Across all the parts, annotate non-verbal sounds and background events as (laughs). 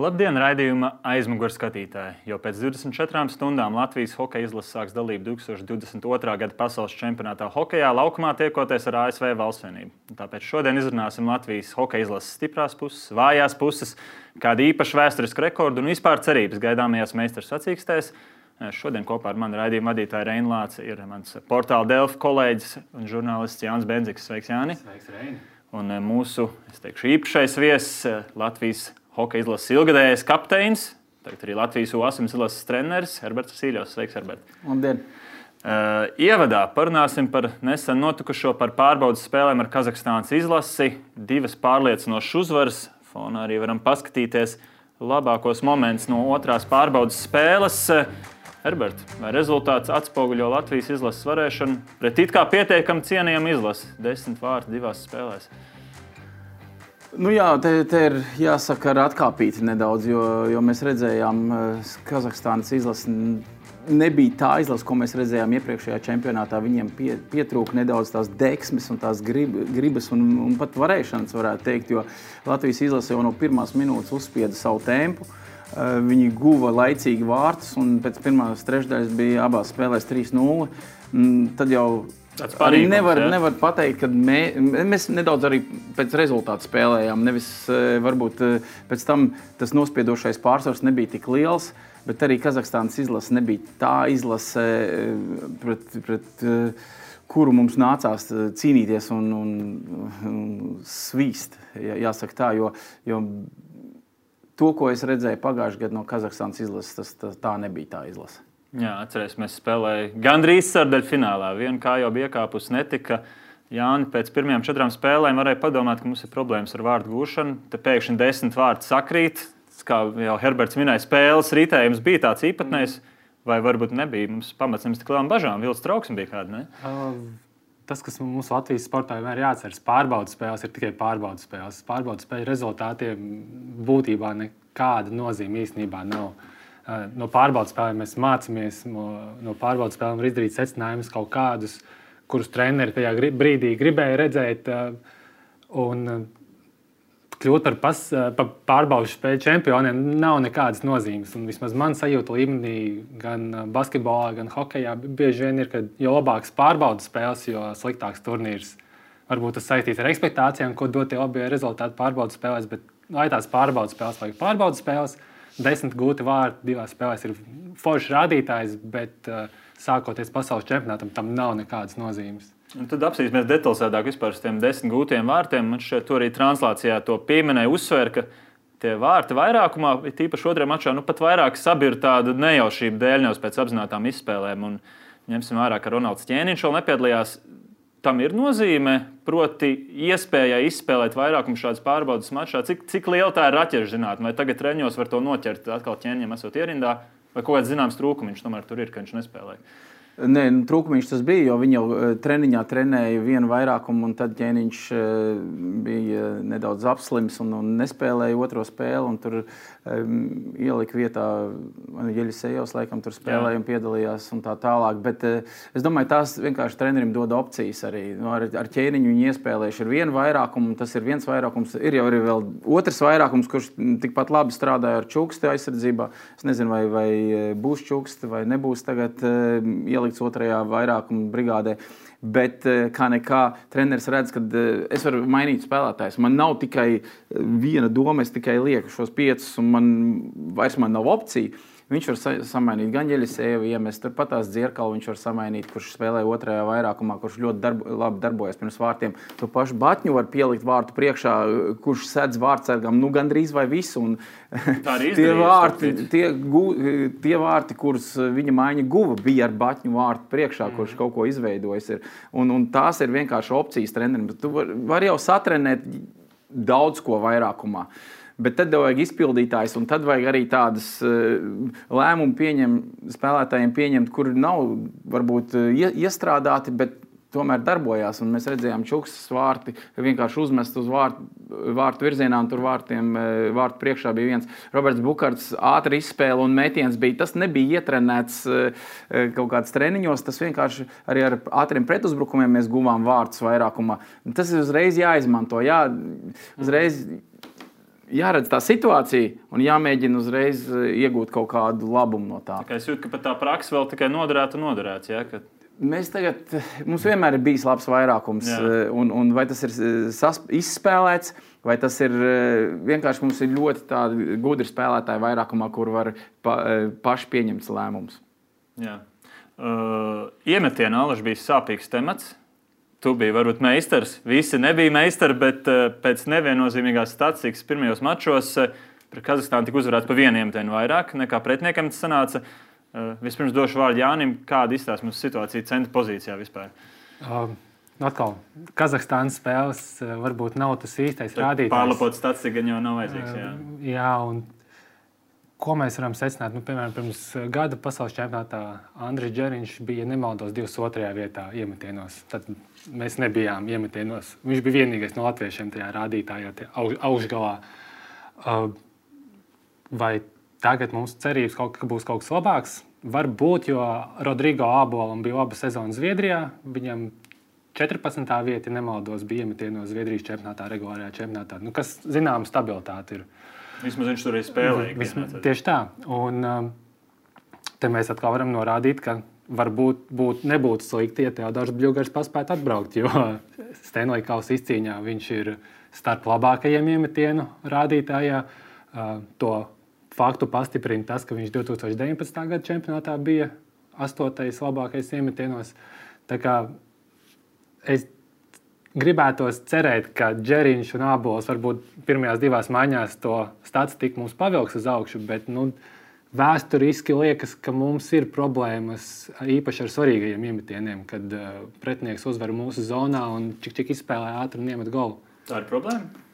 Labdien, raidījuma aizmugures skatītāji! Jau pēc 24 stundām Latvijas hokeja izlase sāks dalību 2022. gada pasaules čempionātā hokeja laukumā, tiekoties ar ASV valstsvienību. Tāpēc šodien izrunāsim Latvijas hokeja izlases stiprās puses, vājās puses, kādu īpašu vēsturisku rekordu un vispār cerības gaidāmajās meistars sacīkstēs. Šodien kopā ar mani raidījuma vadītāju Reinu Lāci ir mans portāla Delfa kolēģis un žurnālists Jānis Benziks. Sveiks, Jāni! Sveiks, Reini! Un mūsu teikšu, īpašais viesis Latvijas hokeja izlases ilgadējais kapteinis, tagad arī Latvijas U-8 izlases treneris Herberts Sīļovs. Sveiks, Herbert! Labdien! Uh, ievadā parunāsim par nesen notikušo par pārbaudas spēlēm ar Kazahstānas izlasi. Divas pārliecinošas uzvaras. Fonā arī varam paskatīties labākos momentus no otrās pārbaudas spēles. Herbert, vai rezultāts atspoguļo Latvijas izlases varēšanu pret it kā pietiekami cienījamu izlasi? Desmit vārtus divās spēlēs. Nu jā, te, te ir jāsaka, ar atkāpīti nedaudz, jo, jo mēs redzējām, ka Kazahstānas izlase nebija tā izlase, ko mēs redzējām iepriekšējā čempionātā. Viņiem pie, pietrūka nedaudz tās deksmes un tās grib, gribas un, un pat varēšanas, varētu teikt, jo Latvijas izlase jau no pirmās minūtes uzspieda savu tempu. Viņi guva laicīgi vārtus, un pēc pirmās trešdaļas bija abās spēlēs 3-0. Tad jau Arī nevar, ja? nevar pateikt, ka mē, mēs nedaudz arī pēc rezultātu spēlējām. Nevis varbūt pēc tam tas nospiedošais pārsvars nebija tik liels, bet arī Kazahstānas izlase nebija tā izlase, pret, pret kuru mums nācās cīnīties un, un, un svīst. Jāsaka tā, jo, jo to, ko es redzēju pagājušajā gadā no Kazahstānas izlases, tas tā, tā nebija tā izlase. Jā, atcerēsimies, spēlēja gandrīz sardaļu finālā. Viena kā jau bija iekāpusi, netika. Jāni pēc pirmajām četrām spēlēm varēja padomāt, ka mums ir problēmas ar vārdu gūšanu. Te pēkšņi desmit vārdi sakrīt. Kā jau Herberts minēja, spēles rītējums bija tāds īpatnējs, vai varbūt nebija. Mums pamats nemaz tik lielām bažām. Vilks trauksme bija kāda. Uh, tas, kas mums Latvijas sportā vienmēr ir jāatcerās, pārbaudas spēles ir tikai pārbaudas spēles. Pārbaudas spēļu rezultātiem būtībā nekāda nozīme īstenībā nav. No pārbaudas spēlēm mēs mācāmies, no, pārbaudas spēlēm var izdarīt secinājumus kaut kādus, kurus treneri tajā brīdī gribēja redzēt. Un kļūt par, pas, par pārbaudas spēļu čempioniem nav nekādas nozīmes. Un vismaz man sajūta līmenī, gan basketbolā, gan hokeja, bieži vien ir, ka jo labāks pārbaudas spēles, jo sliktāks turnīrs. Varbūt tas saistīts ar expectācijām, ko dod tie labie rezultāti pārbaudas spēlēs, bet lai tās pārbaudas spēles vai pārbaudas spēles, desmit gūti vārdi divās spēlēs ir foršs rādītājs, bet uh, sākoties pasaules čempionātam, tam nav nekādas nozīmes. Un tad apsīsimies detalizētāk par tiem desmit gūtiem vārtiem. Man šeit arī translācijā to pieminēja, uzsver, ka tie vārti vairākumā, tīpaši otrajā mačā, nu pat vairāk sabir tādu nejaušību dēļ, nevis pēc apzinātajām izspēlēm. Un ņemsim vērā, ka Ronalds Čēniņš vēl nepiedalījās tam ir nozīme, proti, iespējai izspēlēt vairākumu šādas pārbaudas mačā. Cik, cik liela tā ir raķešu zinātnē, vai tagad treniņos var to noķert atkal ķēniņam, esot ierindā, vai kaut kāds zināms trūkums tomēr tur ir, ka viņš nespēlēja. Nē, nu, trūkumiņš tas bija, jo viņi jau eh, treniņā trenēja vienu vairākumu, un tad ķēniņš eh, bija nedaudz apslims un, un nespēlēja otro spēli. Tur um, ielika vietā Jeļisejos, laikam, tur spēlēja Jā. un piedalījās un tā tālāk. Bet uh, es domāju, tās vienkārši trenerim dod opcijas arī. Nu, ar, ar ķēniņu viņi iespēlējuši ar vienu vairākumu, tas ir viens vairākums. Ir jau arī vēl otrs vairākums, kurš tikpat labi strādāja ar čuksti aizsardzībā. Es nezinu, vai, vai būs čuksti vai nebūs tagad uh, ielikt ielikts otrajā vairākuma brigādē. Bet eh, kā nekā treneris redz, ka eh, es varu mainīt spēlētājus. Man nav tikai eh, viena doma, es tikai lieku šos piecus, un man vairs man nav opcija. Viņš var samainīt gan Jeļisēju, iemest turpat tās dzirkalu, viņš var samainīt, kurš spēlē otrajā vairākumā, kurš ļoti darbo, labi darbojas pirms vārtiem. To pašu Batņu var pielikt vārtu priekšā, kurš sedz vārdsargam, nu gandrīz vai visu. Un, (laughs) tie, vārti, tie, gu, tie vārti, kurus viņa maiņa guva, bija ar Batņu vārtu priekšā, mm. kurš kaut ko izveidojis. Ir. Un, un tās ir vienkārši opcijas trenerim. Tu vari var jau satrenēt daudz ko vairākumā. Uh, Bet tad vajag izpildītājs, un tad vajag arī tādas eh, lēmumu pieņem, spēlētājiem pieņemt, kuri nav varbūt eh, iestrādāti, bet tomēr darbojās. Mēs redzējām, ka čūskas vārti vienkārši uzmest uz vārtu, vārtu virzienā, un tur vārtiem, eh, vārtu priekšā bija viens Roberts Bukārts, ātri izspēle un metiens bija. Tas nebija ietrenēts kaut kādos treniņos, tas vienkārši arī ar ātriem pretuzbrukumiem mēs guvām vārdus vairākumā. Tas ir uzreiz jāizmanto. Jā, uzreiz jāredz tā situācija un jāmēģina uzreiz iegūt kaut kādu labumu no tā. tā es jūtu, ka pat tā praksa vēl tikai noderētu un noderēts. Ja, ka... Mēs tagad, mums vienmēr ir bijis labs vairākums, Jā. un, un vai tas ir sas, izspēlēts, vai tas ir vienkārši mums ir ļoti gudri spēlētāji vairākumā, kur var pa, paši pieņemt lēmumus. Uh, iemetienā Alaska bija sāpīgs temats. Tu biji varbūt meistars. Visi nebija meistari, bet uh, pēc neviennozīmīgās statistikas pirmajos mačos uh, pret Kazahstānu tika uzvarēts pa vienu iemetienu vairāk nekā pretiniekam tas sanāca. Uh, vispirms došu vārdu Jānim, kāda izstāsta mums situācija centra pozīcijā vispār. Um. Atkal, Kazahstānas spēles varbūt nav tas īstais rādītājs. Pārlapot statistiku jau nav vajadzīgs. Jā, uh, jā un Ko mēs varam secināt? Nu, piemēram, pirms gada pasaules čempionātā Andris Čeriņš bija nemaldos 22. vietā iemetienos. Tad mēs nebijām iemetienos. Viņš bija vienīgais no latviešiem tajā rādītājā, aug, augšgalā. Uh, vai tagad mums cerības kaut, ka būs kaut kas labāks? Varbūt, jo Rodrigo Abolam bija laba sezona Zviedrijā. Viņam 14. vieta, ja nemaldos, bija iemetienos Zviedrijas čempionātā, regulārajā čempionātā. Nu, kas, zinām, stabilitāte ir. Vismaz viņš tur ir spēlējis. Tieši tā. Un um, te mēs atkal varam norādīt, ka varbūt būt, nebūtu slikti, ja Teodors Bļūgars paspētu atbraukt, jo (laughs) Stanley Kausa izcīņā viņš ir starp labākajiem iemetienu rādītājā. Uh, to faktu pastiprina tas, ka viņš 2019. gada čempionātā bija astotais labākais iemetienos. Tā kā es gribētos cerēt, ka Džeriņš un Abols varbūt pirmajās divās maiņās to statistiku mums pavilks uz augšu, bet nu, vēsturiski liekas, ka mums ir problēmas īpaši ar svarīgajiem iemetieniem, kad uh, pretinieks uzvar mūsu zonā un čik čik izspēlē ātri un iemet golu. Tā ir problēma?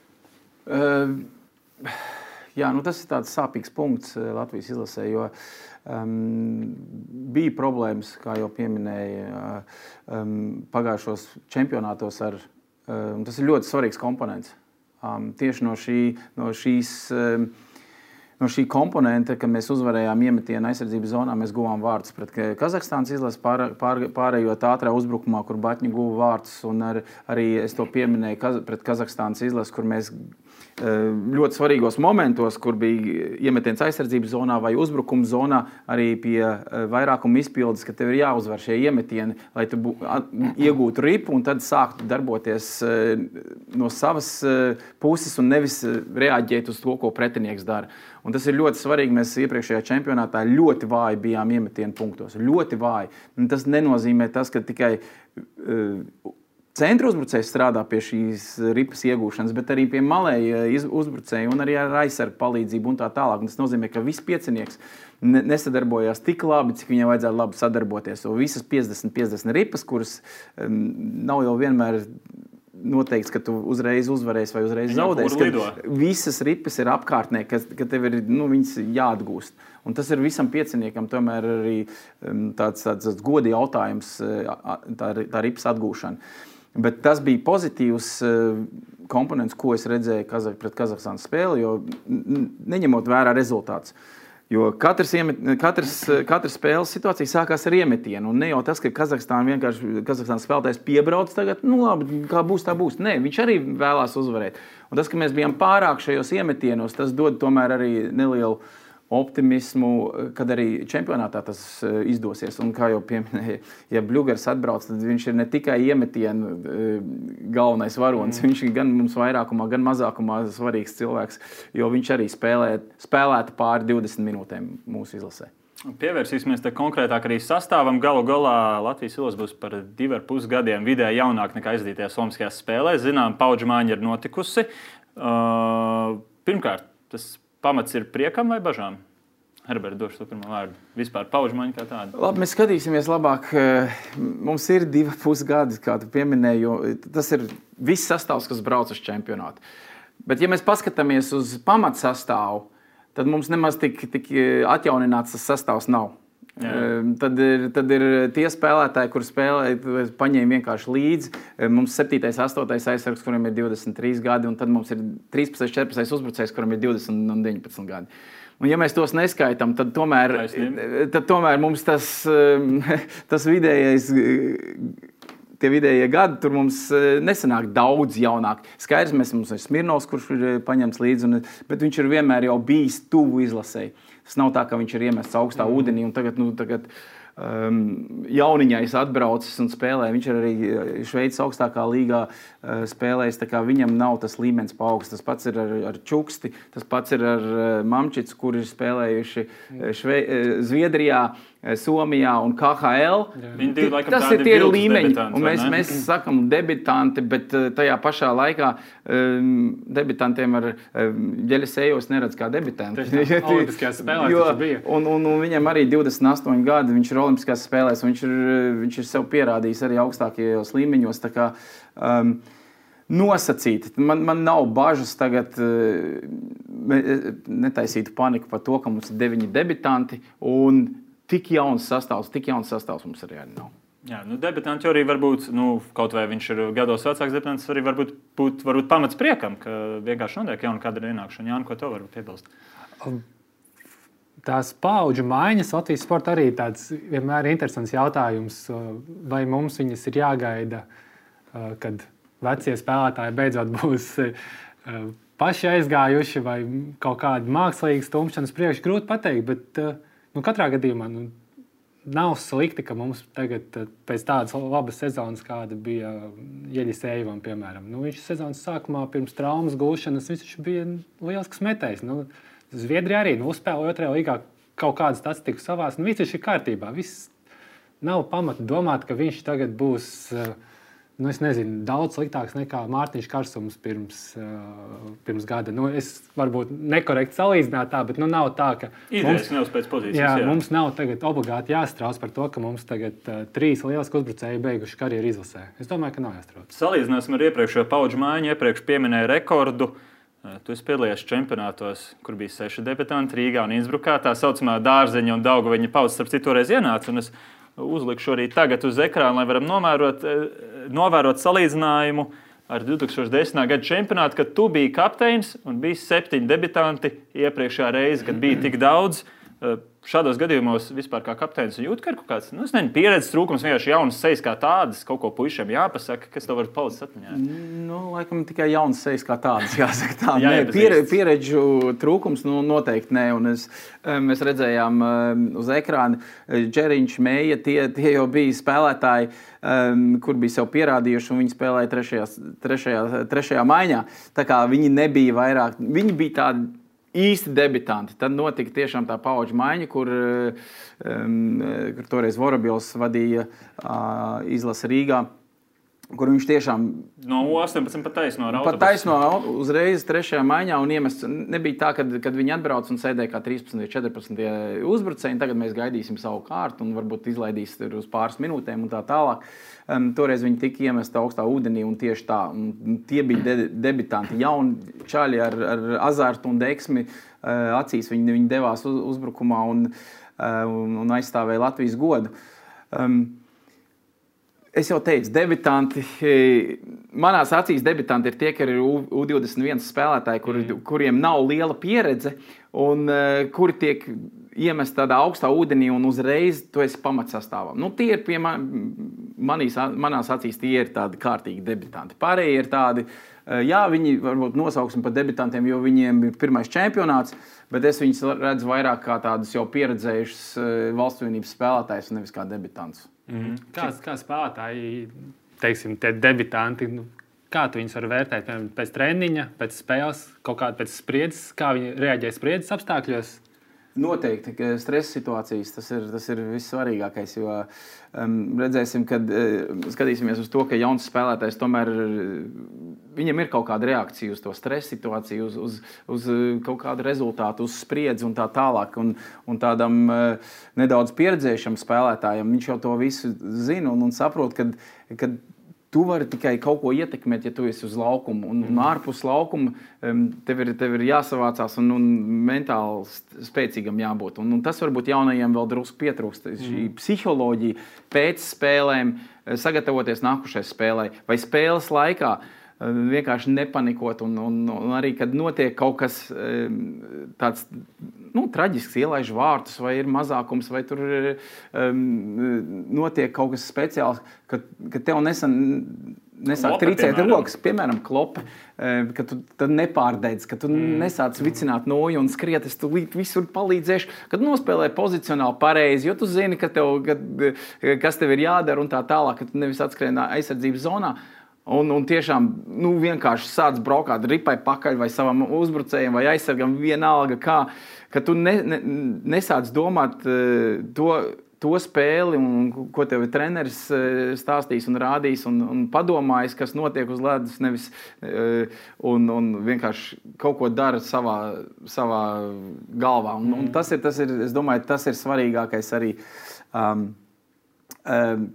Uh, jā, nu tas ir tāds sāpīgs punkts Latvijas izlasē, jo um, bija problēmas, kā jau pieminēja, um, pagājušos čempionātos. Ar, um, tas ir ļoti svarīgs komponents. Um, tieši no, šī, no šīs. Um, no šī komponenta, kad mēs uzvarējām iemetienu aizsardzības zonā, mēs guvām vārdus pret Kazahstānas izlasi, pār, pār, pārējot ātrā uzbrukumā, kur Batņi guva vārdus. Ar, arī es to pieminēju kaz, pret Kazahstānas izlasi, kur mēs Eh, ļoti svarīgos momentos, kur bija iemetiens aizsardzības zonā vai uzbrukuma zonā, arī pie eh, vairākuma izpildes, ka tev ir jāuzvar šie iemetieni, lai tu iegūtu ripu un tad sāktu darboties eh, no savas puses un nevis reaģēt uz to, ko pretinieks dara. Un tas ir ļoti svarīgi. Mēs iepriekšējā čempionātā ļoti vāji bijām iemetienu punktos. Ļoti vāji. Un tas nenozīmē tas, ka tikai uh, centra uzbrucējs strādā pie šīs ripas iegūšanas, bet arī pie malēja uzbrucēja un arī ar aizsargu palīdzību un tā tālāk. Un tas nozīmē, ka viss piecinieks nesadarbojās tik labi, cik viņam vajadzētu labi sadarboties. Un visas 50, 50 ripas, kuras um, nav jau vienmēr noteikts, ka tu uzreiz uzvarēsi vai uzreiz zaudēsi. Visas ripas ir apkārtnē, ka, ka tev ir nu, jāatgūst. Un tas ir visam pieciniekam tomēr arī tāds, tāds, tāds godi jautājums, tā, tā ripas atgūšana. Bet tas bija pozitīvs eh, komponents, ko es redzēju Kazak, pret Kazahstānas spēli, jo neņemot vērā rezultātus. Jo katrs, iemet, katrs, katrs spēles situācija sākās ar iemetienu. Un ne jau tas, ka Kazahstāna vienkārši Kazahstānas spēlētājs piebrauc tagad, nu labi, kā būs, tā būs. Nē, viņš arī vēlās uzvarēt. Un tas, ka mēs bijām pārāk šajos iemetienos, tas dod tomēr arī nelielu optimismu, kad arī čempionātā tas eh, izdosies. Un, kā jau pieminēja, ja Bluegers atbrauc, tad viņš ir ne tikai iemetienu eh, galvenais varonis, mm. viņš ir gan mums vairākumā, gan mazākumā svarīgs cilvēks, jo viņš arī spēlē, spēlētu pāri 20 minūtēm mūsu izlasē. Pievērsīsimies konkrētāk arī sastāvam. Galu galā Latvijas ilas būs par diviem pusgadiem vidēji jaunāk nekā aizdītajās Olimpiskajās spēlēs. Zinām, paudžu māja ir notikusi. Uh, pirmkārt, tas pamats ir priekam vai bažām? Herberts, došu to pirmo vārdu. Vispār paužmaņa kā tāda. Labi, mēs skatīsimies labāk. Mums ir divi pusgadi, kā tu pieminēji. Tas ir viss sastāvs, kas brauc uz čempionātu. Bet, ja mēs paskatāmies uz pamatsastāvu, tad mums nemaz tik, tik atjaunināts tas sastāvs nav. Jā. Tad ir, tad ir tie spēlētāji, kuriem spēlē, paņēma vienkārši līdzi. Mums ir 7, 8 aizsargs, kuriem ir 23 gadi, un tad mums ir 13, 14 uzbrucējs, kuriem ir 20 un 19 gadi. Un, ja mēs tos neskaitām, tad tomēr, tad tomēr mums tas, (laughs) tas vidējais tie vidējie gadi, tur mums eh, nesanāk daudz jaunāk. Skaidrs, mēs, mums ir Smirnovs, kurš ir eh, paņemts līdzi, un, bet viņš ir vienmēr jau bijis tuvu izlasēji. Tas nav tā, ka viņš ir iemests augstā mm. ūdenī un tagad, nu, tagad um, jauniņais atbraucis un spēlē. Viņš ir arī Šveices augstākā līgā uh, spēlējis. Viņam nav tas līmenis paaugsts. Tas pats ir ar, ar Čuksti, tas pats ir ar uh, Mamčicu, kur ir spēlējuši uh, Šve Zviedrijā. Eh, Somijā un KHL. Divi, laikam, tas ir tie līmeņi. Mēs, mēs sakām, debitanti, bet eh, tajā pašā laikā um, debitantiem ar um, ģeļasējos neredz kā debitanti. un, un, un viņam arī 28 gadi, viņš ir Olimpiskās spēlēs, un viņš ir, viņš ir sev pierādījis arī augstākajos līmeņos. Kā, um, nosacīti. Man, man nav bažas tagad netaisīt paniku par to, ka mums ir deviņi debitanti un tik jauns sastāvs, tik jauns sastāvs mums arī nav. Jā, nu, debitanti arī var būt, nu, kaut vai viņš ir gados vecāks, debitants arī var būt, būt varbūt pamats priekam, ka vienkārši notiek jauna kadra ienākšana. Jā, ko to var piebilst? Um, tās paudžu maiņas Latvijas sportā arī tāds vienmēr ir interesants jautājums. Vai mums viņas ir jāgaida, kad vecie spēlētāji beidzot būs uh, paši aizgājuši, vai kaut kāda mākslīga stumšanas priekš grūti pateikt. Bet, nu, katrā gadījumā nu, nav slikti, ka mums tagad, eh, pēc tādas labas sezonas, kāda bija Jeļis Eivam, piemēram, nu, viņš sezonas sākumā pirms traumas gūšanas viņš bija liels metējs. Nu, Zviedrija arī nu, uzspēlēja otrajā līgā kaut kādas statistikas savās. Nu, viss ir kārtībā. Viss nav pamata domāt, ka viņš tagad būs. Uh, nu, nezinu, daudz sliktāks nekā Mārtiņš Kārsums pirms, uh, pirms gada. Nu, es varbūt nekorekti salīdzinātu tā, bet nu, nav tā, ka Idejas mums, pēc pozīcijas, jā, jā. mums nav obligāti jāstrauc par to, ka mums tagad uh, trīs lieliski uzbrucēji beiguši karjeru izlasē. Es domāju, ka nav jāstrauc. Salīdzināsim ar iepriekšējo paudžu maiņu, iepriekš pieminēju rekordu. Uh, tu esi piedalījies čempionātos, kur bija seši debitanti Rīgā un Innsbrukā. Tā saucamā dārzeņa un auga viņa pauze, starp citu, toreiz ienāca uzlikšu arī tagad uz ekrāna, lai varam novērot, eh, novērot salīdzinājumu ar 2010. gada čempionātu, kad tu biji kapteinis un bija septiņi debitanti iepriekšējā reize, kad bija tik daudz. Eh, šādos gadījumos vispār kā kapteinis jūt, ka ir kaut kāds nu, nezinu, pieredzes trūkums, vienkārši jaunas sejas kā tādas, kaut ko puišiem jāpasaka, kas tev var palikt atmiņā. Nu, laikam tikai jaunas sejas kā tādas, (laughs) jāsaka tā. Jā, nē, piere, pieredžu trūkums nu, noteikti nē, un es, mēs redzējām uz ekrāna Džeriņš, Mēja, tie, tie jau bija spēlētāji, kur bija sev pierādījuši, un viņi spēlēja trešajā, trešajā, trešajā maiņā. Tā kā viņi nebija vairāk, viņi bija tādi īsti debitanti. Tad notika tiešām tā paudžu maiņa, kur, um, kur toreiz Vorabils vadīja uh, izlasi Rīgā. Kur viņš tiešām no 18 pat taisno ar pat taisno uzreiz trešajā maiņā un iemests. Nebija tā, kad, kad viņi atbrauc un sēdēja kā 13 vai 14 uzbrucēji. Tagad mēs gaidīsim savu kārtu un varbūt izlaidīs uz pāris minūtēm un tā tālāk. Um, toreiz viņi tika iemesti augstā ūdenī un tieši tā. Un tie bija de debitanti, jauni čaļi ar, ar azartu un deksmi uh, acīs. Viņi, viņi devās uz, uzbrukumā un, uh, un, un aizstāvēja Latvijas godu. Um, Es jau teicu, debitanti. Manā acīs debitanti ir tie, kas ir U21 spēlētāji, kuri, mm. kuriem nav liela pieredze un uh, kuri tiek iemesti tādā augstā ūdenī un uzreiz tu esi pamatsastāvā. Nu, tie ir pie man, manīs, manās acīs, tie ir tādi kārtīgi debitanti. Pārējie ir tādi. Uh, jā, viņi varbūt nosauksim par debitantiem, jo viņiem ir pirmais čempionāts, bet es viņus redzu vairāk kā tādus jau pieredzējušus valsts vienības spēlētājus, nevis kā debitantus. Mm -hmm. kā, kā spēlētāji, teiksim, tie debitanti, nu, kā tu viņus vari vērtēt? Piemēram, pēc treniņa, pēc spēles, kaut kāda pēc spriedzes, kā viņi reaģē spriedzes apstākļos? Noteikti, stresa situācijas tas ir, tas ir vissvarīgākais. Jo um, redzēsim, kad uh, skatīsimies uz to, ka jauns spēlētājs tomēr viņam ir kaut kāda reakcija uz to stresa situāciju, uz, uz, uz kaut kādu rezultātu, uz spriedzi un tā tālāk. Un, un tādam uh, nedaudz pieredzējušam spēlētājam viņš jau to visu zina un, un saprot, ka Tu vari tikai kaut ko ietekmēt, ja tu esi uz laukuma. Un, un mhm. ārpus laukuma tev ir, tev ir jāsavācās un, un mentāli spēcīgam jābūt. Un, un tas varbūt jaunajiem vēl drusku pietrūkst. Šī mm. psiholoģija pēc spēlēm, eh, sagatavoties nākamajai spēlei vai spēles laikā eh, vienkārši nepanikot. Un, un, un arī, kad notiek kaut kas tāds nu, traģisks, ielaiž vārtus, vai ir mazākums, vai tur um, notiek kaut kas speciāls, ka, ka tev nesen nesāk Klope, trīcēt piemēram. rokas, piemēram, klope, eh, ka tu nepārdeidz, ka tu mm. nesāc vicināt noju un skriet, es tulīt visur palīdzēšu, kad nospēlē pozicionāli pareizi, jo tu zini, ka tev, kad, kas tev ir jādara un tā tālāk, ka tu nevis atskrien aizsardzības zonā. Un, un tiešām nu, vienkārši sāc braukāt ripai pakaļ vai savam uzbrucējam vai aizsargam, vienalga kā, ka tu ne, ne, nesāc domāt eh, to to spēli, un, ko tev ir treneris eh, stāstījis un rādījis, un, un padomājis, kas notiek uz ledus, nevis eh, un, un vienkārši kaut ko dara savā, savā galvā. Un, un tas, ir, tas ir, es domāju, tas ir svarīgākais arī. Um, um,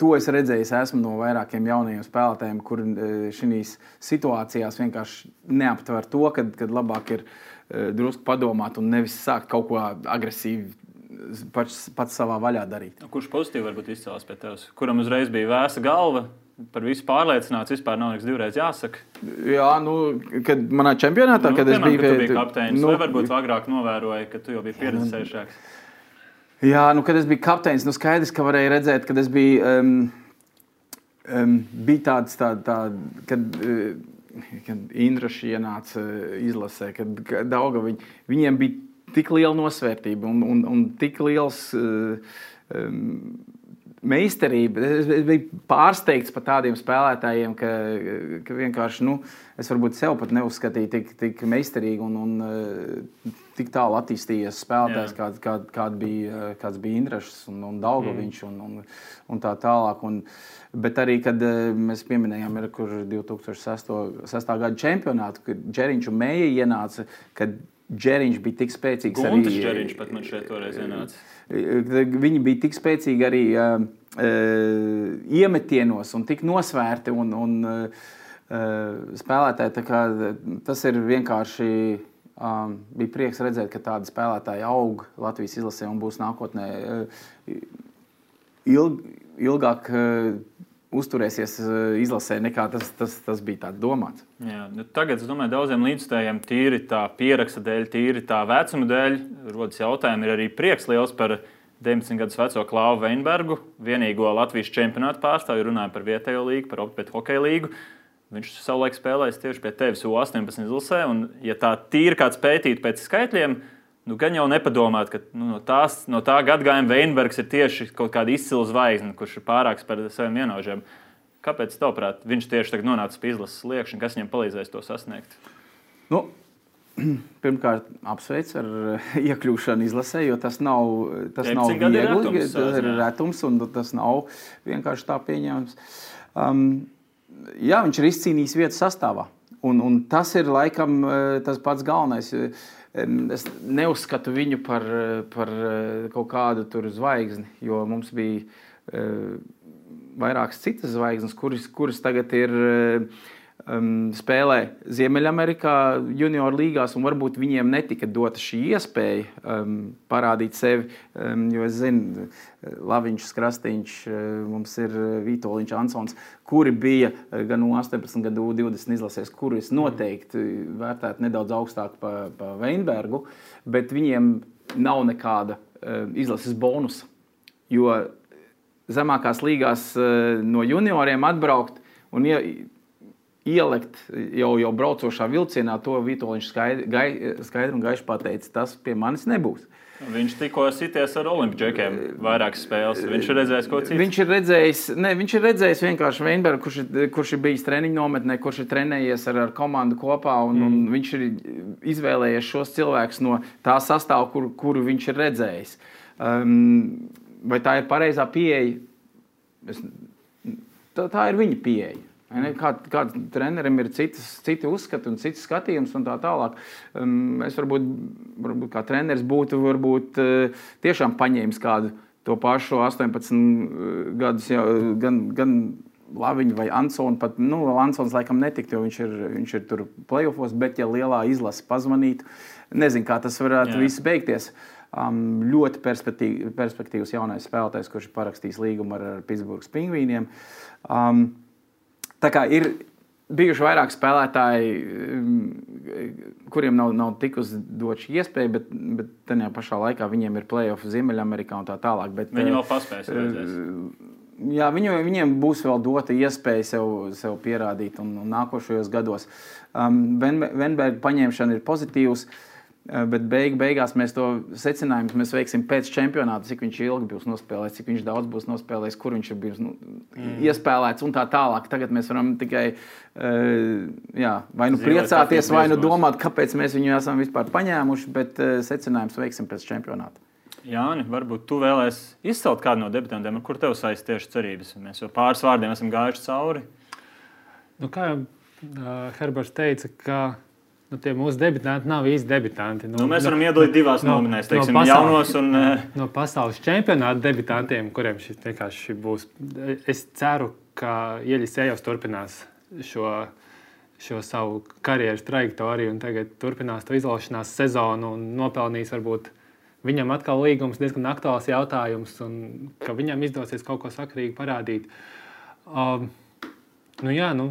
To es redzēju, esmu no vairākiem jauniem spēlētājiem, kuriem šīs situācijās vienkārši neaptver to, ka labāk ir uh, drusku padomāt un nevis sākt kaut ko agresīvi pats, pats savā vaļā darīt. Kurš pozitīvi varbūt izcēlās pie tevis? Kuram uzreiz bija vēsa galva? Par visu pārliecināts, vispār nav nekas divreiz jāsaka. Jā, nu, kad manā čempionātā, nu, kad es piemēram, biju kad tu biji kapteinis, nu, varbūt agrāk novēroji, ka tu jau biji pieredzējušāks. Jā, nu, kad es biju kapteinis, nu skaidrs, ka varēja redzēt, kad es biju, um, um, bija tāds, tā, tā, kad, uh, kad Indraši ienāca uh, izlasē, kad Dauga, viņ, viņiem bija tik liela nosvērtība un, un, un tik liels uh, um, meistarība. Es biju pārsteigts par tādiem spēlētājiem, ka, ka vienkārši nu, es varbūt sev pat neuzskatīju tik, tik meistarīgi un, un uh, tik tālu attīstījies spēlētājs, kāds, kā, kād bija, kāds bija Indrašs un, un Daugoviņš un, un, un tā tālāk. Un, Bet arī, kad uh, mēs pieminējām, ir, kur 2006. gada čempionātu, kad Džeriņš un Mēja ienāca, kad Džeriņš bija tik spēcīgs. Guntis arī, Džeriņš pat man šeit toreiz ienāca. Viņi bija tik spēcīgi arī uh, uh, iemetienos un tik nosvērti. Un, un, uh, spēlētāji, kā, tas ir vienkārši. Um, bija prieks redzēt, ka tādi spēlētāji aug Latvijas izlasē un būs nākotnē uh, ilg, ilgāk uh, uzturēsies uh, izlasē nekā tas, tas, tas bija domāts. Jā, nu tagad, es domāju, daudziem līdzstājiem tīri tā pieraksta dēļ, tīri tā vecuma dēļ, rodas jautājumi, ir arī prieks liels par 19 gadus veco Klāvu Veinbergu, vienīgo Latvijas čempionātu pārstāvju, runājot par vietējo līgu, par Opet hokeja līgu. Viņš savulaik spēlējis tieši pie tevis U18 izlasē, un, ja tā tīri kāds pētīt pēc skaitļiem, nu, gan jau nepadomāt, ka nu, no, tās, no tā gadagājuma Veinbergs ir tieši kaut kāda izcila zvaigzne, kurš ir pārāks par saviem vienaužiem. Kāpēc, tavuprāt, viņš tieši tagad nonāca pie izlases sliekšņa, kas viņam palīdzēs to sasniegt? Nu, (clears throat) Pirmkārt, apsveic ar iekļūšanu izlasē, jo tas nav, tas nav gadi ir viegli. retums, Tas ir retums, un tas nav vienkārši tā pieņemams. Um, jā, viņš ir izcīnījis vietu sastāvā. Un, un tas ir laikam eh, tas pats galvenais. Es neuzskatu viņu par, par eh, kaut kādu zvaigzni, jo mums bija eh, vairākas citas zvaigznes, kuras, kuras tagad ir eh, um, spēlē Ziemeļamerikā, junior līgās, un varbūt viņiem netika dota šī iespēja um, parādīt sevi. Um, jo es zinu, Laviņš, Krastīņš, uh, mums ir Vitoļņš, Ansons, kuri bija uh, gan no 18, gan 20 izlasēs, kurus noteikti vērtētu nedaudz augstāk par pa Veinbergu, bet viņiem nav nekāda uh, izlases bonusa. Jo zemākās līgās eh, no junioriem atbraukt un ie, ielikt jau, jau braucošā vilcienā, to Vitoļņš skaidri, gai, skaidri un gaiši pateica, tas pie manis nebūs. Viņš tikko sities ar olimpiķiem vairākas spēles. Viņš ir redzējis ko citu. Viņš ir redzējis, ne, viņš ir redzējis vienkārši Veinbergu, kurš, ir- kurš ir bijis treniņu nometnē, kurš ir trenējies ar, ar komandu kopā. Un, mm. un viņš ir izvēlējies šos cilvēkus no tā sastāvā, kur, kuru viņš ir redzējis. Um, vai tā ir pareizā pieeja? Es, tā, tā ir viņa pieeja. Ne? Kā, kāds trenerim ir citas, citi uzskati un cits skatījums, un tā tālāk. Um, es varbūt, varbūt kā treneris būtu varbūt, uh, tiešām paņēmis kādu to pašu 18 gadus, jau, gan, gan Laviņu vai Ansonu. Pat, nu, Ansons laikam netiktu, jo viņš ir, viņš ir tur playoffs, bet ja lielā izlase pazvanītu, nezinu, kā tas varētu Jā. viss beigties. Um, ļoti perspektīv, perspektīvs jaunais spēlētājs, kurš ir parakstījis līgumu ar, ar Pitsburgas pingvīniem. Um, tā kā ir, bijuši vairāk spēlētāji, mm, kuriem nav, nav tikusi dots iespēja, bet, bet tajā pašā laikā viņiem ir playoff Ziemeļamerikā un tā tālāk. Bet, Viņi vēl paspēs. Jā, viņu, viņiem būs vēl dota iespēja sev, sev pierādīt un, un nākošajos gados. Um, Venberga paņemšana ir pozitīvs. Uh, Eh, bet beig, beigās mēs to secinājumu mēs veiksim pēc čempionāta, cik viņš ilgi būs nospēlējis, cik viņš daudz būs nospēlējis, kur viņš ir bijis nu, mm. iespēlēts un tā tālāk. Tagad mēs varam tikai uh, jā, vai nu priecāties, vai nu domāt, kāpēc mēs viņu esam vispār paņēmuši, bet uh, secinājumus veiksim pēc čempionāta. Jāni, varbūt tu vēlēsies izcelt kādu no debitantiem, ar kur tev saistīts tieši cerības. Mēs jau pāris vārdiem esam gājuši cauri. Nu, kā jau uh, Herberts teica, ka nu, tie mūsu debitanti nav īsti debitanti. Nu, nu, mēs varam no, iedalīt divās no, nominēs, teiksim, no pasaules, jaunos un. Eh, no pasaules čempionāta debitantiem, kuriem šis vienkārši būs. Es ceru, ka Ieļis Ejovs turpinās šo, šo savu karjeras trajektoriju un tagad turpinās to izlaušanās sezonu un nopelnīs varbūt. Viņam atkal līgums diezgan aktuāls jautājums, un ka viņam izdosies kaut ko sakrīgi parādīt. Um, nu jā, nu,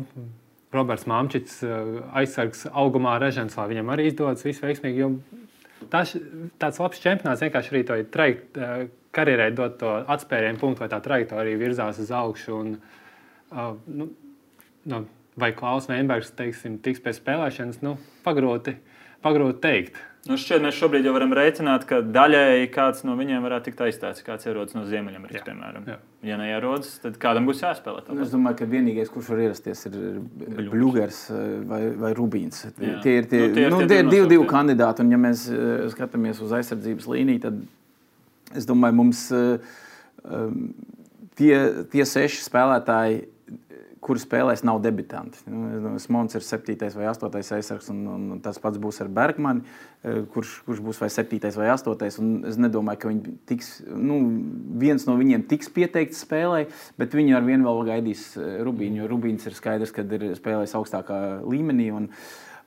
Roberts Māmčits, eh, aizsargs augumā režens, lai viņam arī izdodas viss veiksmīgi. Tas, tāds labs čempionāts vienkārši arī to trajekt, eh, karjerai dod to atspērienu punktu, vai tā trajektorija virzās uz augšu. Un, uh, nu, nu, vai Klaus Veinbergs teiksim, tiks pēc spēlēšanas, nu, pagroti, pagroti teikt. Nu, šķiet, mēs šobrīd jau varam rēķināt, ka daļēji kāds no viņiem varētu tikt aizstāts. Kāds ierodas no Ziemeļamerikas, piemēram. Jā. Ja neierodas, tad kādam būs jāspēlē. Tāpēc. Es domāju, ka vienīgais, kurš var ierasties, ir Bluegers eh, vai, vai Rubīns. Jā. Tie ir tie, nu, tie, ir nu, tie, tie divi, divi kandidāti. Un, ja mēs eh, skatāmies uz aizsardzības līniju, tad es domāju, mums eh, tie, tie seši spēlētāji kuri spēlēs, nav debitanti. Nu, Smons ir 7. vai 8. aizsargs, un, un tas pats būs ar Bergmanu, e, kurš, kurš būs vai 7. vai 8. Es nedomāju, ka viņi tiks, nu, viens no viņiem tiks pieteikts spēlē, bet viņi ar vienu vēl gaidīs e, Rubīnu, jo Rubīns ir skaidrs, ka ir spēlējis augstākā līmenī. Un,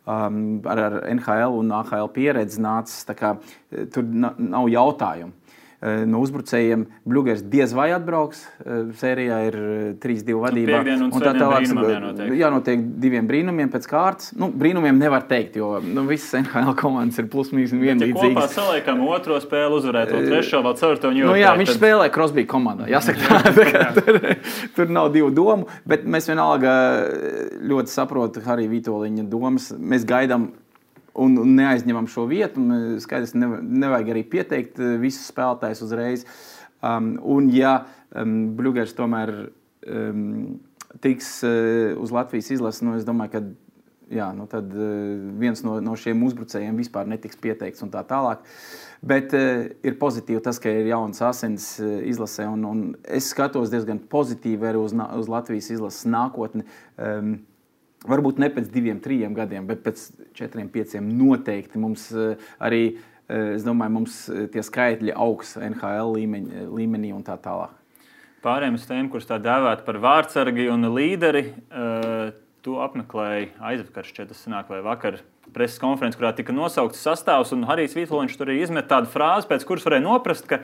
um, ar, ar NHL un AHL pieredzi nācis. Kā, e, tur nav jautājumu. Eh, no uzbrucējiem. Bluegers diez vai atbrauks. Eh, sērijā ir 3-2 eh, vadībā. Nu, un tā tālāk jānotiek. jānotiek diviem brīnumiem pēc kārtas. Nu, brīnumiem nevar teikt, jo nu, visas NHL komandas ir plus-mínus vienlīdzīgas. Ja kopā saliekam otro spēli, uzvarēt to trešo, vēl ceturto un. Nu, jā, viņš tad... spēlē Crosby komandā. Jāsaka, tā, (laughs) tā, tur, tur nav divu domu, bet mēs vienalga ļoti saprotam Harija Vitoļiņa domas. Mēs gaidām un, un neaizņemam šo vietu. Skaidrs, nevajag arī pieteikt eh, visus spēlētājus uzreiz. Um, un, ja um, Bluegers tomēr um, tiks uh, uz Latvijas izlases, nu, es domāju, ka jā, nu tad, uh, viens no, no šiem uzbrucējiem vispār netiks pieteikts un tā tālāk. Bet uh, ir pozitīvi tas, ka ir jauns asins uh, izlasē, un, un es skatos diezgan pozitīvi arī uz, uz Latvijas izlases nākotni. Um, Varbūt ne pēc diviem, trim gadiem, bet pēc četriem, pieciem noteikti mums eh, arī, eh, es domāju, mums eh, tie skaitļi augs NHL līmeņi, līmenī un tā tālāk. Pārējiem uz tēmu, kuras tā dēvēt par vārdsargi un līderi, tu apmeklēji aizvakar, šķiet, tas sanāk, vai vakar preses konferences, kurā tika nosaukts sastāvs, un Harijs Vītoliņš tur arī izmet tādu frāzi, pēc kuras varēja noprast, ka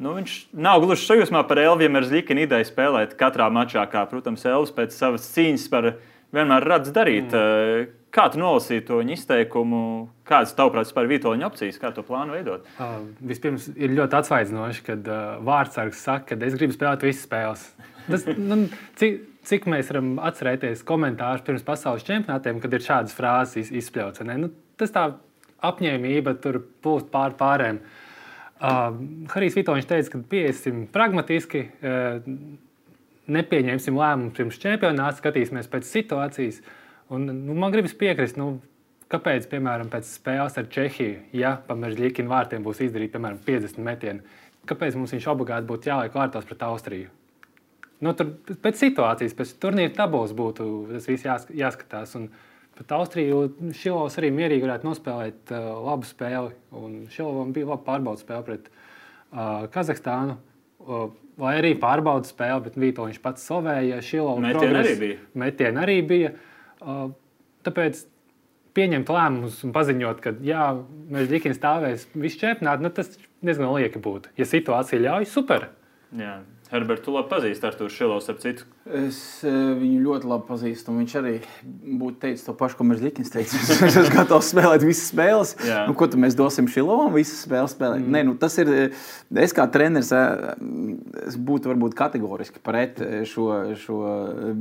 Nu, viņš nav gluži sajūsmā par Elviju Merzlikinu ideju spēlēt katrā mačā, kā, protams, Elvis pēc savas cīņas par vienmēr redz darīt. Mm. Kā tu nolasīji to viņa izteikumu? Kādas tavuprāt vispār Vitoļņa opcijas, kā to plānu veidot? Uh, vispirms ir ļoti atsvaidzinoši, kad uh, vārdsargs saka, ka es gribu spēlēt visas spēles. Tas, (laughs) nu, cik, cik mēs varam atcerēties komentārus pirms pasaules čempionātiem, kad ir šādas frāzes izspļauts? Nu, tas tā apņēmība tur pūst pār pārējiem. Uh, Harijs Vitoļņš teica, ka piesim pragmatiski. Uh, nepieņemsim lēmumu pirms čempionāta, skatīsimies pēc situācijas. Un, nu, man gribas piekrist, nu, kāpēc, piemēram, pēc spēles ar Čehiju, ja pameržģīkina vārtiem būs izdarīti piemēram 50 metieni, kāpēc mums viņš obligāti būtu jāliek vārtos pret Austriju? Nu, tur pēc situācijas, pēc turnīra tabulas būtu tas viss jās, jāskatās. Un pret Austriju Šilovs arī mierīgi varētu nospēlēt uh, labu spēli. Šilovam bija laba pārbaudas spēle pret uh, Kazahstānu. Uh, lai arī pārbauda spēli, bet Vitoļņš pats slavēja Šilovu. Metieni arī bija. Metieni arī bija. Uh, tāpēc pieņemt lēmumus un paziņot, ka jā, mēs Dikins stāvēs visu čempionātu, nu, tas diezgan lieki būtu. Ja situācija ļauj, super. Jā. Herberts, tu labi pazīsti ar to Šilovs, ap citu. Es eh, viņu ļoti labi pazīstu. Viņš arī būtu teicis to pašu, ko Merzlikins teica. (laughs) Viņš ir gatavs spēlēt visas spēles. Nu, ko mēs dosim Šilovam, visas spēles spēlēt? Mm. Nē, nu, tas ir. Eh, es kā treneris eh, es būtu varbūt kategoriski pret šo, šo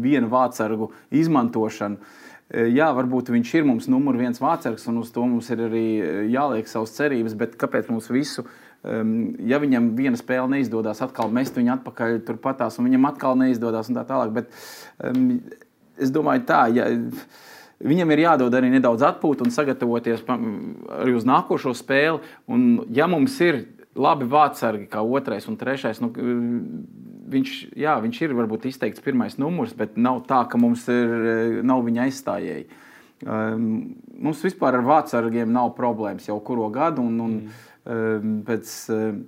vienu vārdsargu izmantošanu. Jā, varbūt viņš ir mums numur viens vārdsargs, un uz to mums ir arī jāliek savas cerības, bet kāpēc mums visu? Um, ja viņam viena spēle neizdodas, atkal mest viņu atpakaļ turpatās, un viņam atkal neizdodas, un tā tālāk. Bet, um, es domāju, tā. Ja, Viņam ir jādod arī nedaudz atpūta un sagatavoties arī uz nākošo spēli. Un, ja mums ir labi vārdsargi, kā otrais un trešais, nu, viņš, jā, viņš ir varbūt izteikts pirmais numurs, bet nav tā, ka mums ir, nav viņa aizstājēji. Um, mums vispār ar vārdsargiem nav problēmas jau kuru gadu. Un, un, mm pēc, ehm,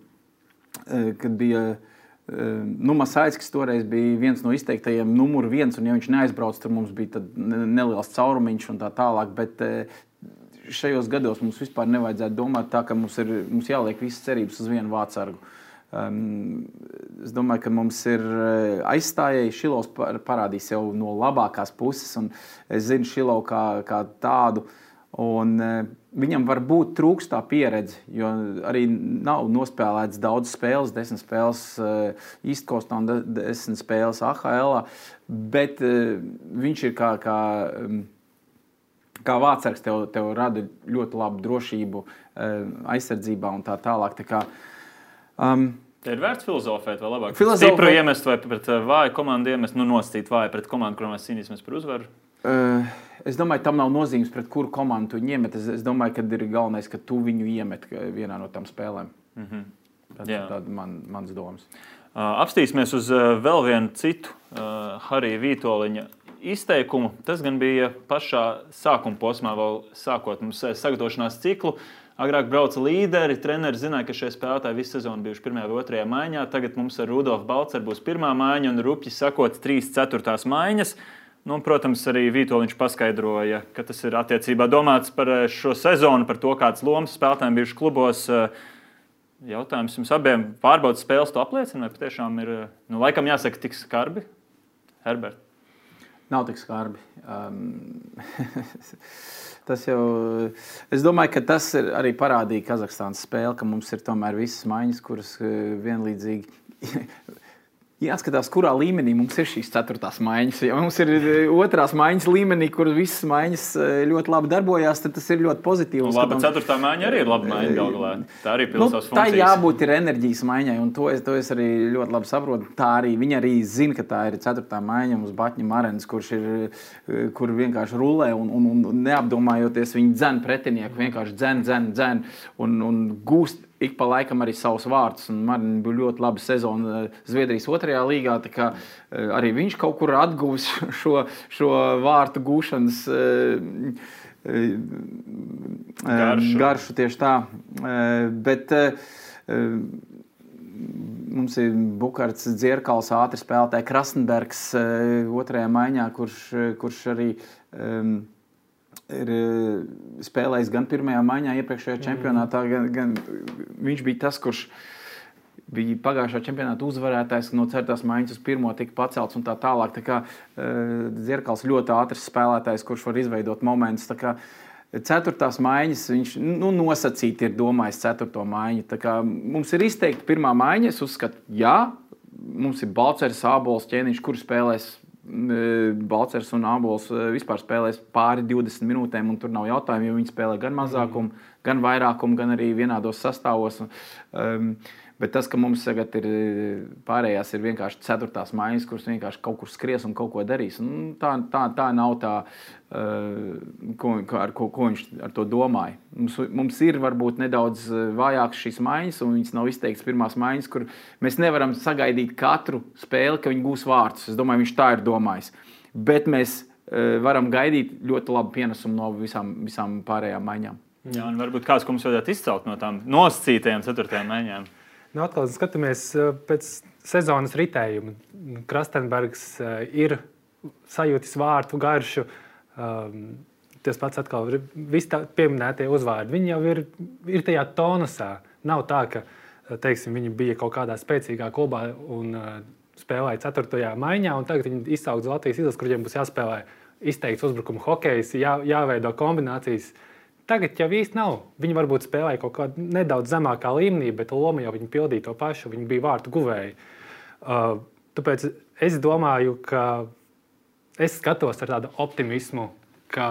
eh, kad bija ehm, nu, Masāļskis toreiz bija viens no izteiktajiem numur viens, un ja viņš neaizbrauc, tad mums bija neliels caurumiņš un tā tālāk. Bet šajos gados mums vispār nevajadzētu domāt tā, ka mums ir mums jāliek visas cerības uz vienu vācargu. Um, es domāju, ka mums ir aizstājēji. Šilovs parādīs jau no labākās puses, un es zinu Šilovu kā, kā tādu. Un, uh, Viņam var būt trūks tā pieredze, jo arī nav nospēlēts daudz spēles, desmit spēles eh, un desmit spēles AHL. Bet eh, viņš ir kā, kā, mm, kā vārdsargs, tev, tev rada ļoti labu drošību eh, aizsardzībā un tā tālāk. Tā kā, um, Ir vērts filozofēt, vai labāk filozofēt. iemest, vai pret vāju komandu iemest, nu, nostīt vāju pret komandu, kurām mēs cīnīsimies par uzvaru? Uh, Es domāju, tam nav nozīmes, pret kuru komandu tu iemet. Es, es domāju, ka ir galvenais, ka tu viņu iemet vienā no tām spēlēm. Mm -hmm. Tas ir man, mans domas. Uh, apstīsimies uz uh, vēl vienu citu uh, Harija Vitoļņa izteikumu. Tas gan bija pašā sākuma posmā, vēl sākot mums sagatavošanās ciklu. Agrāk brauca līderi, treneris zināja, ka šie spēlētāji visu sezonu bijuši pirmajā vai otrajā maiņā. Tagad mums ar Rudolfu Balceru būs pirmā maiņa un Rupji sakot, trīs ceturtās maiņas. Uh, Nu, protams, arī Vitoļņš paskaidroja, ka tas ir attiecībā domāts par eh, šo sezonu, par to, kādas lomas spēlētājiem bijušas klubos. Eh, jautājums jums abiem pārbaudas spēles to apliecina, vai patiešām ir, eh, nu, laikam jāsaka, tik skarbi? Herbert. Nav tik skarbi. Um, (laughs) tas jau, es domāju, ka tas arī parādīja Kazahstānas spēle, ka mums ir tomēr visas maiņas, kuras vienlīdzīgi jāskatās, kurā līmenī mums ir šīs ceturtās maiņas. Ja mums ir e, otrās maiņas līmenī, kur visas maiņas e, ļoti labi darbojās, tad tas ir ļoti pozitīvi. Nu, labi, ceturtā maiņa arī ir laba maiņa. Galvā. Tā arī ir nu, tā jābūt ir enerģijas maiņai, un to es, to es arī ļoti labi saprotu. Tā arī viņi arī zina, ka tā ir ceturtā maiņa uz Batņa Marenes, kurš ir, kur vienkārši rulē un, un, un neapdomājoties viņi dzen pretinieku, vienkārši dzen, dzen, dzen un, un gūst ik pa laikam arī savus vārdus. Man bija ļoti laba sezona eh, Zviedrijas otrajā līgā. Kā, eh, arī viņš kaut kur atguvis (laughs) šo, šo vārtu gūšanas. Eh, garšu. garšu tieši tā. Bet mums ir Bukārts, Dzirkals, ātri spēlētājs Krasnbergs otrajā maiņā, kurš, kurš arī um, ir eh, spēlējis gan pirmajā maiņā, iepriekšējā mm. čempionātā, gan, gan viņš bija tas, kurš bija pagājušā čempionāta uzvarētājs, no ceturtās maiņas uz pirmo tika pacelts un tā tālāk. Tā kā uh, Zirkals ļoti ātrs spēlētājs, kurš var izveidot momentus. Ceturtās maiņas viņš nu, nosacīti ir domājis ceturto maiņu. Mums ir izteikti pirmā maiņa. Es uzskatu, jā, mums ir Balčers, Ābols, ķēniņš, kurš spēlēs Balčers un Abols vispār spēlēs pāri 20 minūtēm, un tur nav jautājumu, jo viņi spēlē gan mazākumu, mm. gan vairākumu, gan arī vienādos sastāvos. Um, Bet tas, ka mums tagad ir pārējās, ir vienkārši ceturtās maiņas, kuras vienkārši kaut kur skries un kaut ko darīs. Un tā, tā, tā nav tā, uh, ko, ar ko, ko viņš ar to domāja. Mums, mums ir varbūt nedaudz vājākas šīs maiņas, un viņas nav izteikts pirmās maiņas, kur mēs nevaram sagaidīt katru spēli, ka viņi gūs vārdus. Es domāju, viņš tā ir domājis. Bet mēs uh, varam gaidīt ļoti labu pienesumu no visām, visām pārējām maiņām. Jā, un varbūt kāds, ko mums vajadzētu izcelt no tām nosacītajām ceturtajām maiņām. Nu, atkal skatāmies eh, pēc sezonas ritējuma. Krastenbergs eh, ir sajūtis vārtu garšu. Um, tas pats atkal ir visi pieminētie uzvārdi. Viņi jau ir, ir tajā tonusā. Nav tā, ka uh, teiksim, viņi bija kaut kādā spēcīgā klubā un uh, spēlēja 4. maiņā, un tagad viņi izsauc Latvijas izlasi, kuriem būs jāspēlē izteikts uzbrukuma hokejs, jā, jāveido kombinācijas. Tagad jau īsti nav. Viņi varbūt spēlēja kaut kādā nedaudz zemākā līmenī, bet loma jau viņi pildīja to pašu. Viņi bija vārtu guvēji. Uh, tāpēc es domāju, ka es skatos ar tādu optimismu, ka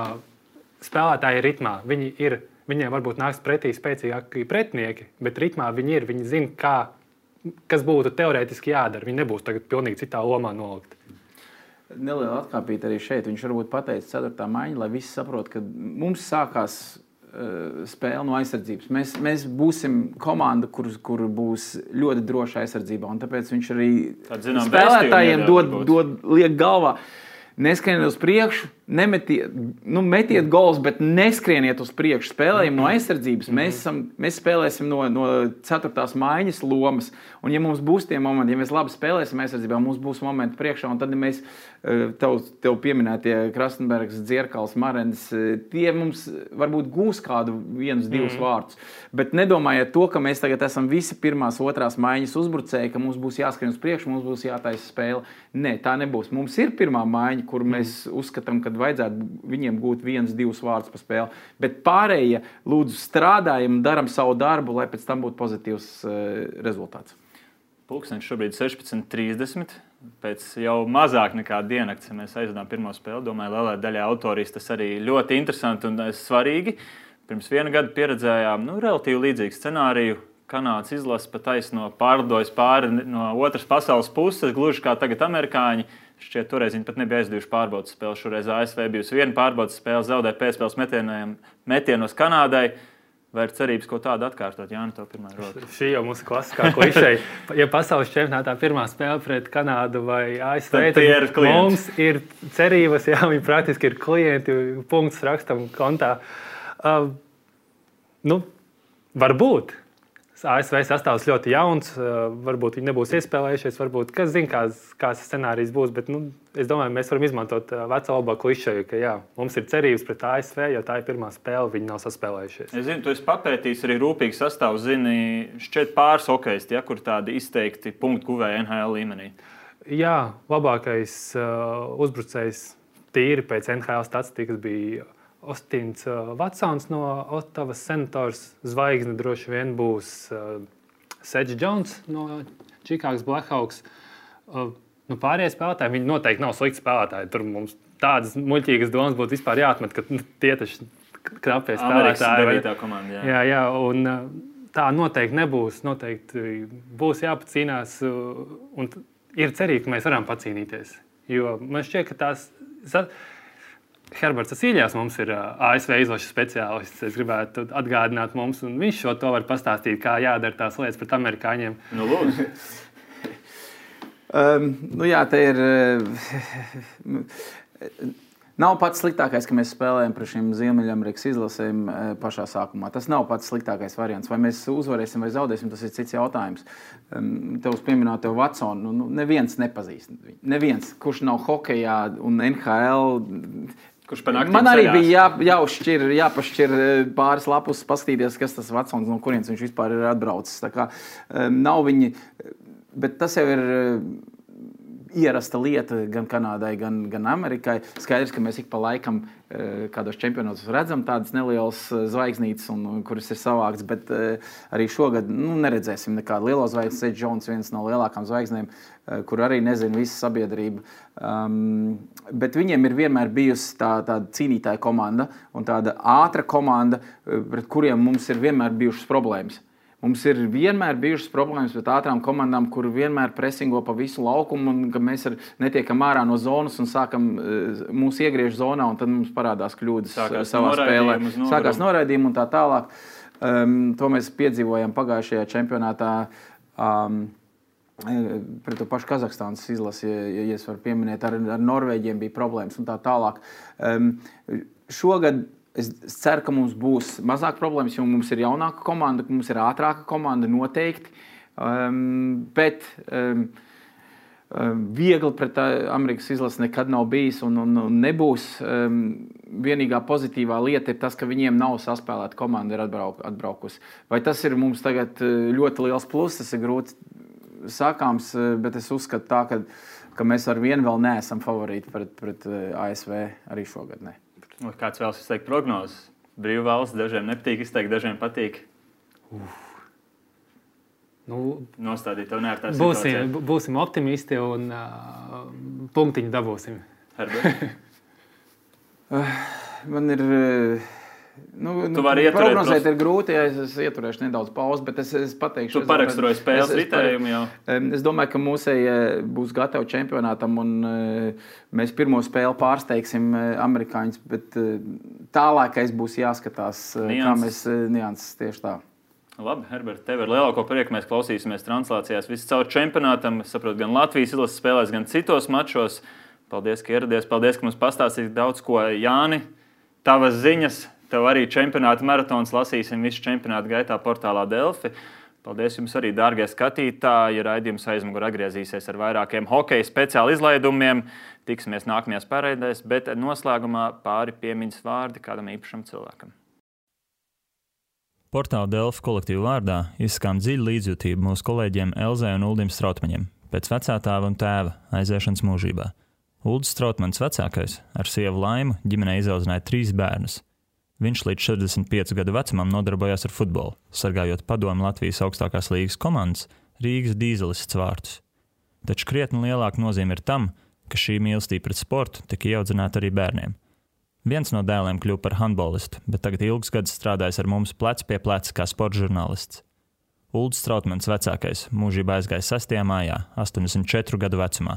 spēlētāji ir ritmā. Viņi ir, viņiem varbūt nāks pretī spēcīgāki pretinieki, bet ritmā viņi ir. Viņi zina, kā, kas būtu teorētiski jādara. Viņi nebūs tagad pilnīgi citā lomā nolikti. Neliela atkāpīta arī šeit. Viņš varbūt pateica 4. maiņa, lai visi saprotu, ka mums sākās uh, spēle no aizsardzības. Mēs, mēs būsim komanda, kur, kur būs ļoti droša aizsardzībā. Tāpēc viņš arī spēlētājiem dod, dod liek galvā. Neskrieniet uz priekšu, nemetiet, nu, metiet gols, bet neskrieniet uz priekšu. Spēlējam no aizsardzības. Mēs, esam, mēs spēlēsim no, no 4. maiņas lomas. Un, ja mums būs tie momenti, ja mēs labi spēlēsim aizsardzībā, mums būs momenti priekšā, un tad ja mēs Eh, tev, tev pieminētie Krasnodarbs, Dzirkals, Marens, eh, tie mums varbūt gūs kādu vienus, divus mm. vārdus. Bet nedomājiet to, ka mēs tagad esam visi pirmās, otrās maiņas uzbrucēji, ka mums būs jāskrien uz priekšu, mums būs jātaisa spēle. Nē, tā nebūs. Mums ir pirmā maiņa, kur mm. mēs uzskatām, ka vajadzētu viņiem gūt viens, divus vārdus pa spēli. Bet pārējie, lūdzu, strādājam, darām savu darbu, lai pēc tam būtu pozitīvs uh, rezultāts. Pūkstens šobrīd ir 16.30. Pēc jau mazāk nekā diennakts, mēs aizvedām pirmo spēli, domāju, lielai daļai autorijas tas arī ļoti interesanti un eh, svarīgi. Pirms viena gada pieredzējām nu, relatīvi līdzīgu scenāriju. Kanādas izlase pat taisno pārlidojas pāri no otras pasaules puses, gluži kā tagad amerikāņi. Šķiet, toreiz viņi pat nebija aizdevuši pārbaudas spēli. Šoreiz ASV bijusi viena pārbaudas spēle, zaudēja pēcspēles metienos Kanādai. Vai ir cerības, ko tādu atkārtot? Jā, nu, to pirmā roka. Šī jau mūsu klasiskā klišeja. (laughs) ja pasaules čempionātā pirmā spēle pret Kanādu vai ASV, tad ir mums ir cerības, jā, viņi praktiski ir klienti, punkts rakstam kontā. Uh, nu, varbūt. ASV sastāvs ļoti jauns, varbūt viņi nebūs iespēlējušies, varbūt kas zina, kāds, kāds scenārijs būs. Bet nu, es domāju, mēs varam izmantot veco labā klišeju, ka jā, mums ir cerības pret ASV, jo tā ir pirmā spēle, viņi nav saspēlējušies. Es zinu, tu esi papētījis arī rūpīgi sastāvu, zini, šķiet pāris hokeisti, ja, kur tādi izteikti punktu guvēji NHL līmenī. Jā, labākais uh, uzbrucējs tīri pēc NHL statistikas bija Ostins Vatsons no Ottavas senators. Zvaigzne droši vien būs Sedžs Jones no Čikāgas Blackhawks. Nu, pārējie spēlētāji, viņi noteikti nav slikti spēlētāji. Tur mums tādas muļķīgas domas būtu vispār jāatmet, ka nu, tie taču knapie spēlētāji. Komanda, jā. Jā, jā, un, tā noteikti nebūs. Noteikti būs jāpacīnās. Un ir cerība, ka mēs varam pacīnīties. Jo man šķiet, ka tās. Herberts Sīļās mums ir ASV izlases speciālists. Es gribētu atgādināt mums, un viņš šo to var pastāstīt, kā jādara tās lietas pret amerikāņiem. Nu, lūdzu. (laughs) um, nu jā, te ir. Nav pats sliktākais, ka mēs spēlējam pret šīm Ziemeļamerikas izlasēm pašā sākumā. Tas nav pats sliktākais variants. Vai mēs uzvarēsim vai zaudēsim, tas ir cits jautājums. Tev pieminēt, tev Vatsonu. Nu, neviens nepazīst. Neviens, kurš nav hokeja un NHL Kurš panāk? Man arī ceļās. bija jā, jāuzšķir, jāpašķir eh, pāris lapus, paskatīties, kas tas Vatsons, no kurienes viņš vispār ir atbraucis. Tā kā um, nav viņi, bet tas jau ir ierasta lieta gan Kanādai, gan, gan Amerikai. Skaidrs, ka mēs ik pa laikam eh, kādos čempionātos redzam tādas nelielas eh, zvaigznītes, un, kuras ir savāktas, bet eh, arī šogad nu, neredzēsim nekādu lielo zvaigzni. Sēž Džons, viens no lielākajām zvaigznēm, kur arī nezina visa sabiedrība. Um, bet viņiem ir vienmēr bijusi tā, tāda cīnītāja komanda un tāda ātra komanda, pret kuriem mums ir vienmēr bijušas problēmas. Mums ir vienmēr bijušas problēmas ar ātrām komandām, kur vienmēr presingo pa visu laukumu, un mēs netiekam ārā no zonas un sākam eh, mūs iegriež zonā, un tad mums parādās kļūdas Sākās eh, savā spēlē. Sākās noraidījumi un tā tālāk. Um, to mēs piedzīvojām pagājušajā čempionātā. Um, Pret to pašu Kazahstānas izlasi, ja, ja es varu pieminēt, ar, ar Norvēģiem bija problēmas un tā tālāk. Um, šogad Es ceru, ka mums būs mazāk problēmas, jo mums ir jaunāka komanda, mums ir ātrāka komanda noteikti. Um, bet um, Viegli pret Amerikas izlasi nekad nav bijis un, un, un nebūs. Vienīgā pozitīvā lieta ir tas, ka viņiem nav saspēlēta komanda, ir atbrauk, atbraukusi. Vai tas ir mums tagad ļoti liels pluss? Tas ir grūti sakāms, bet es uzskatu tā, ka, ka mēs ar vienu vēl neesam favorīti pret, pret ASV arī šogad. Ne. Kāds vēlas izteikt prognozes? Brīvā valsts dažiem nepatīk izteikt, dažiem patīk. Uf. Nu, Nostādīt to neērtā situācijā. Būsim, būsim optimisti un uh, punktiņu dabūsim. (laughs) Man ir. Nu, tu vari nu, prognozēt, ir grūti, ja es, es ieturēšu nedaudz pauzi, bet es, es pateikšu, tu paraksturoji spēles ritējumu jau. Es domāju, ka mūsēji būs gatavi čempionātam un mēs pirmo spēli pārsteigsim amerikāņus, bet tālākais būs jāskatās, Nians. kā mēs nianses tieši tā. Labi, Herbert, tev ar lielāko prieku mēs klausīsimies translācijās viscaur čempionātam. Es saprotu, gan Latvijas izlases spēlēs, gan citos mačos. Paldies, ka ieradies. Paldies, ka mums pastāstīji daudz ko, Jāni. Tavas ziņas, tev arī čempionāta maratons lasīsim visu čempionāta gaitā portālā Delfi. Paldies jums arī, dārgie skatītāji. Raidījums aizmugurē atgriezīsies ar vairākiem hokeja speciāla izlaidumiem. Tiksimies nākamajās pārraidēs, bet noslēgumā pāri piemiņas vārdi kādam īpašam cilvēkam. Portāla Delfa kolektīva vārdā izskan dziļa līdzjūtība mūsu kolēģiem Elzai un Uldim Strautmaņiem pēc vecā tēva un tēva aiziešanas mūžībā. Ulds Strautmans vecākais ar sievu Laimu ģimenei izaudzināja trīs bērnus. Viņš līdz 45 gadu vecumam nodarbojās ar futbolu, sargājot padomu Latvijas augstākās līgas komandas Rīgas dīzelists vārtus. Taču krietni lielāka nozīme ir tam, ka šī mīlestība pret sportu tika ieaudzināta arī bērniem. Viens no dēliem kļuva par handbolistu, bet tagad ilgus gadus strādājis ar mums plec pie pleca kā sporta žurnālists. Ulrichs Strautmans vecākais mūžībā aizgāja 6. mājā, 84 gadu vecumā.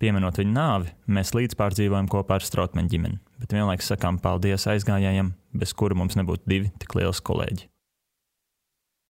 Pieminot viņa nāvi, mēs līdzpārdzīvojam kopā ar Strautmanu ģimeni, bet vienlaikus sakām paldies aizgājējiem, bez kura mums nebūtu divi tik lieli kolēģi.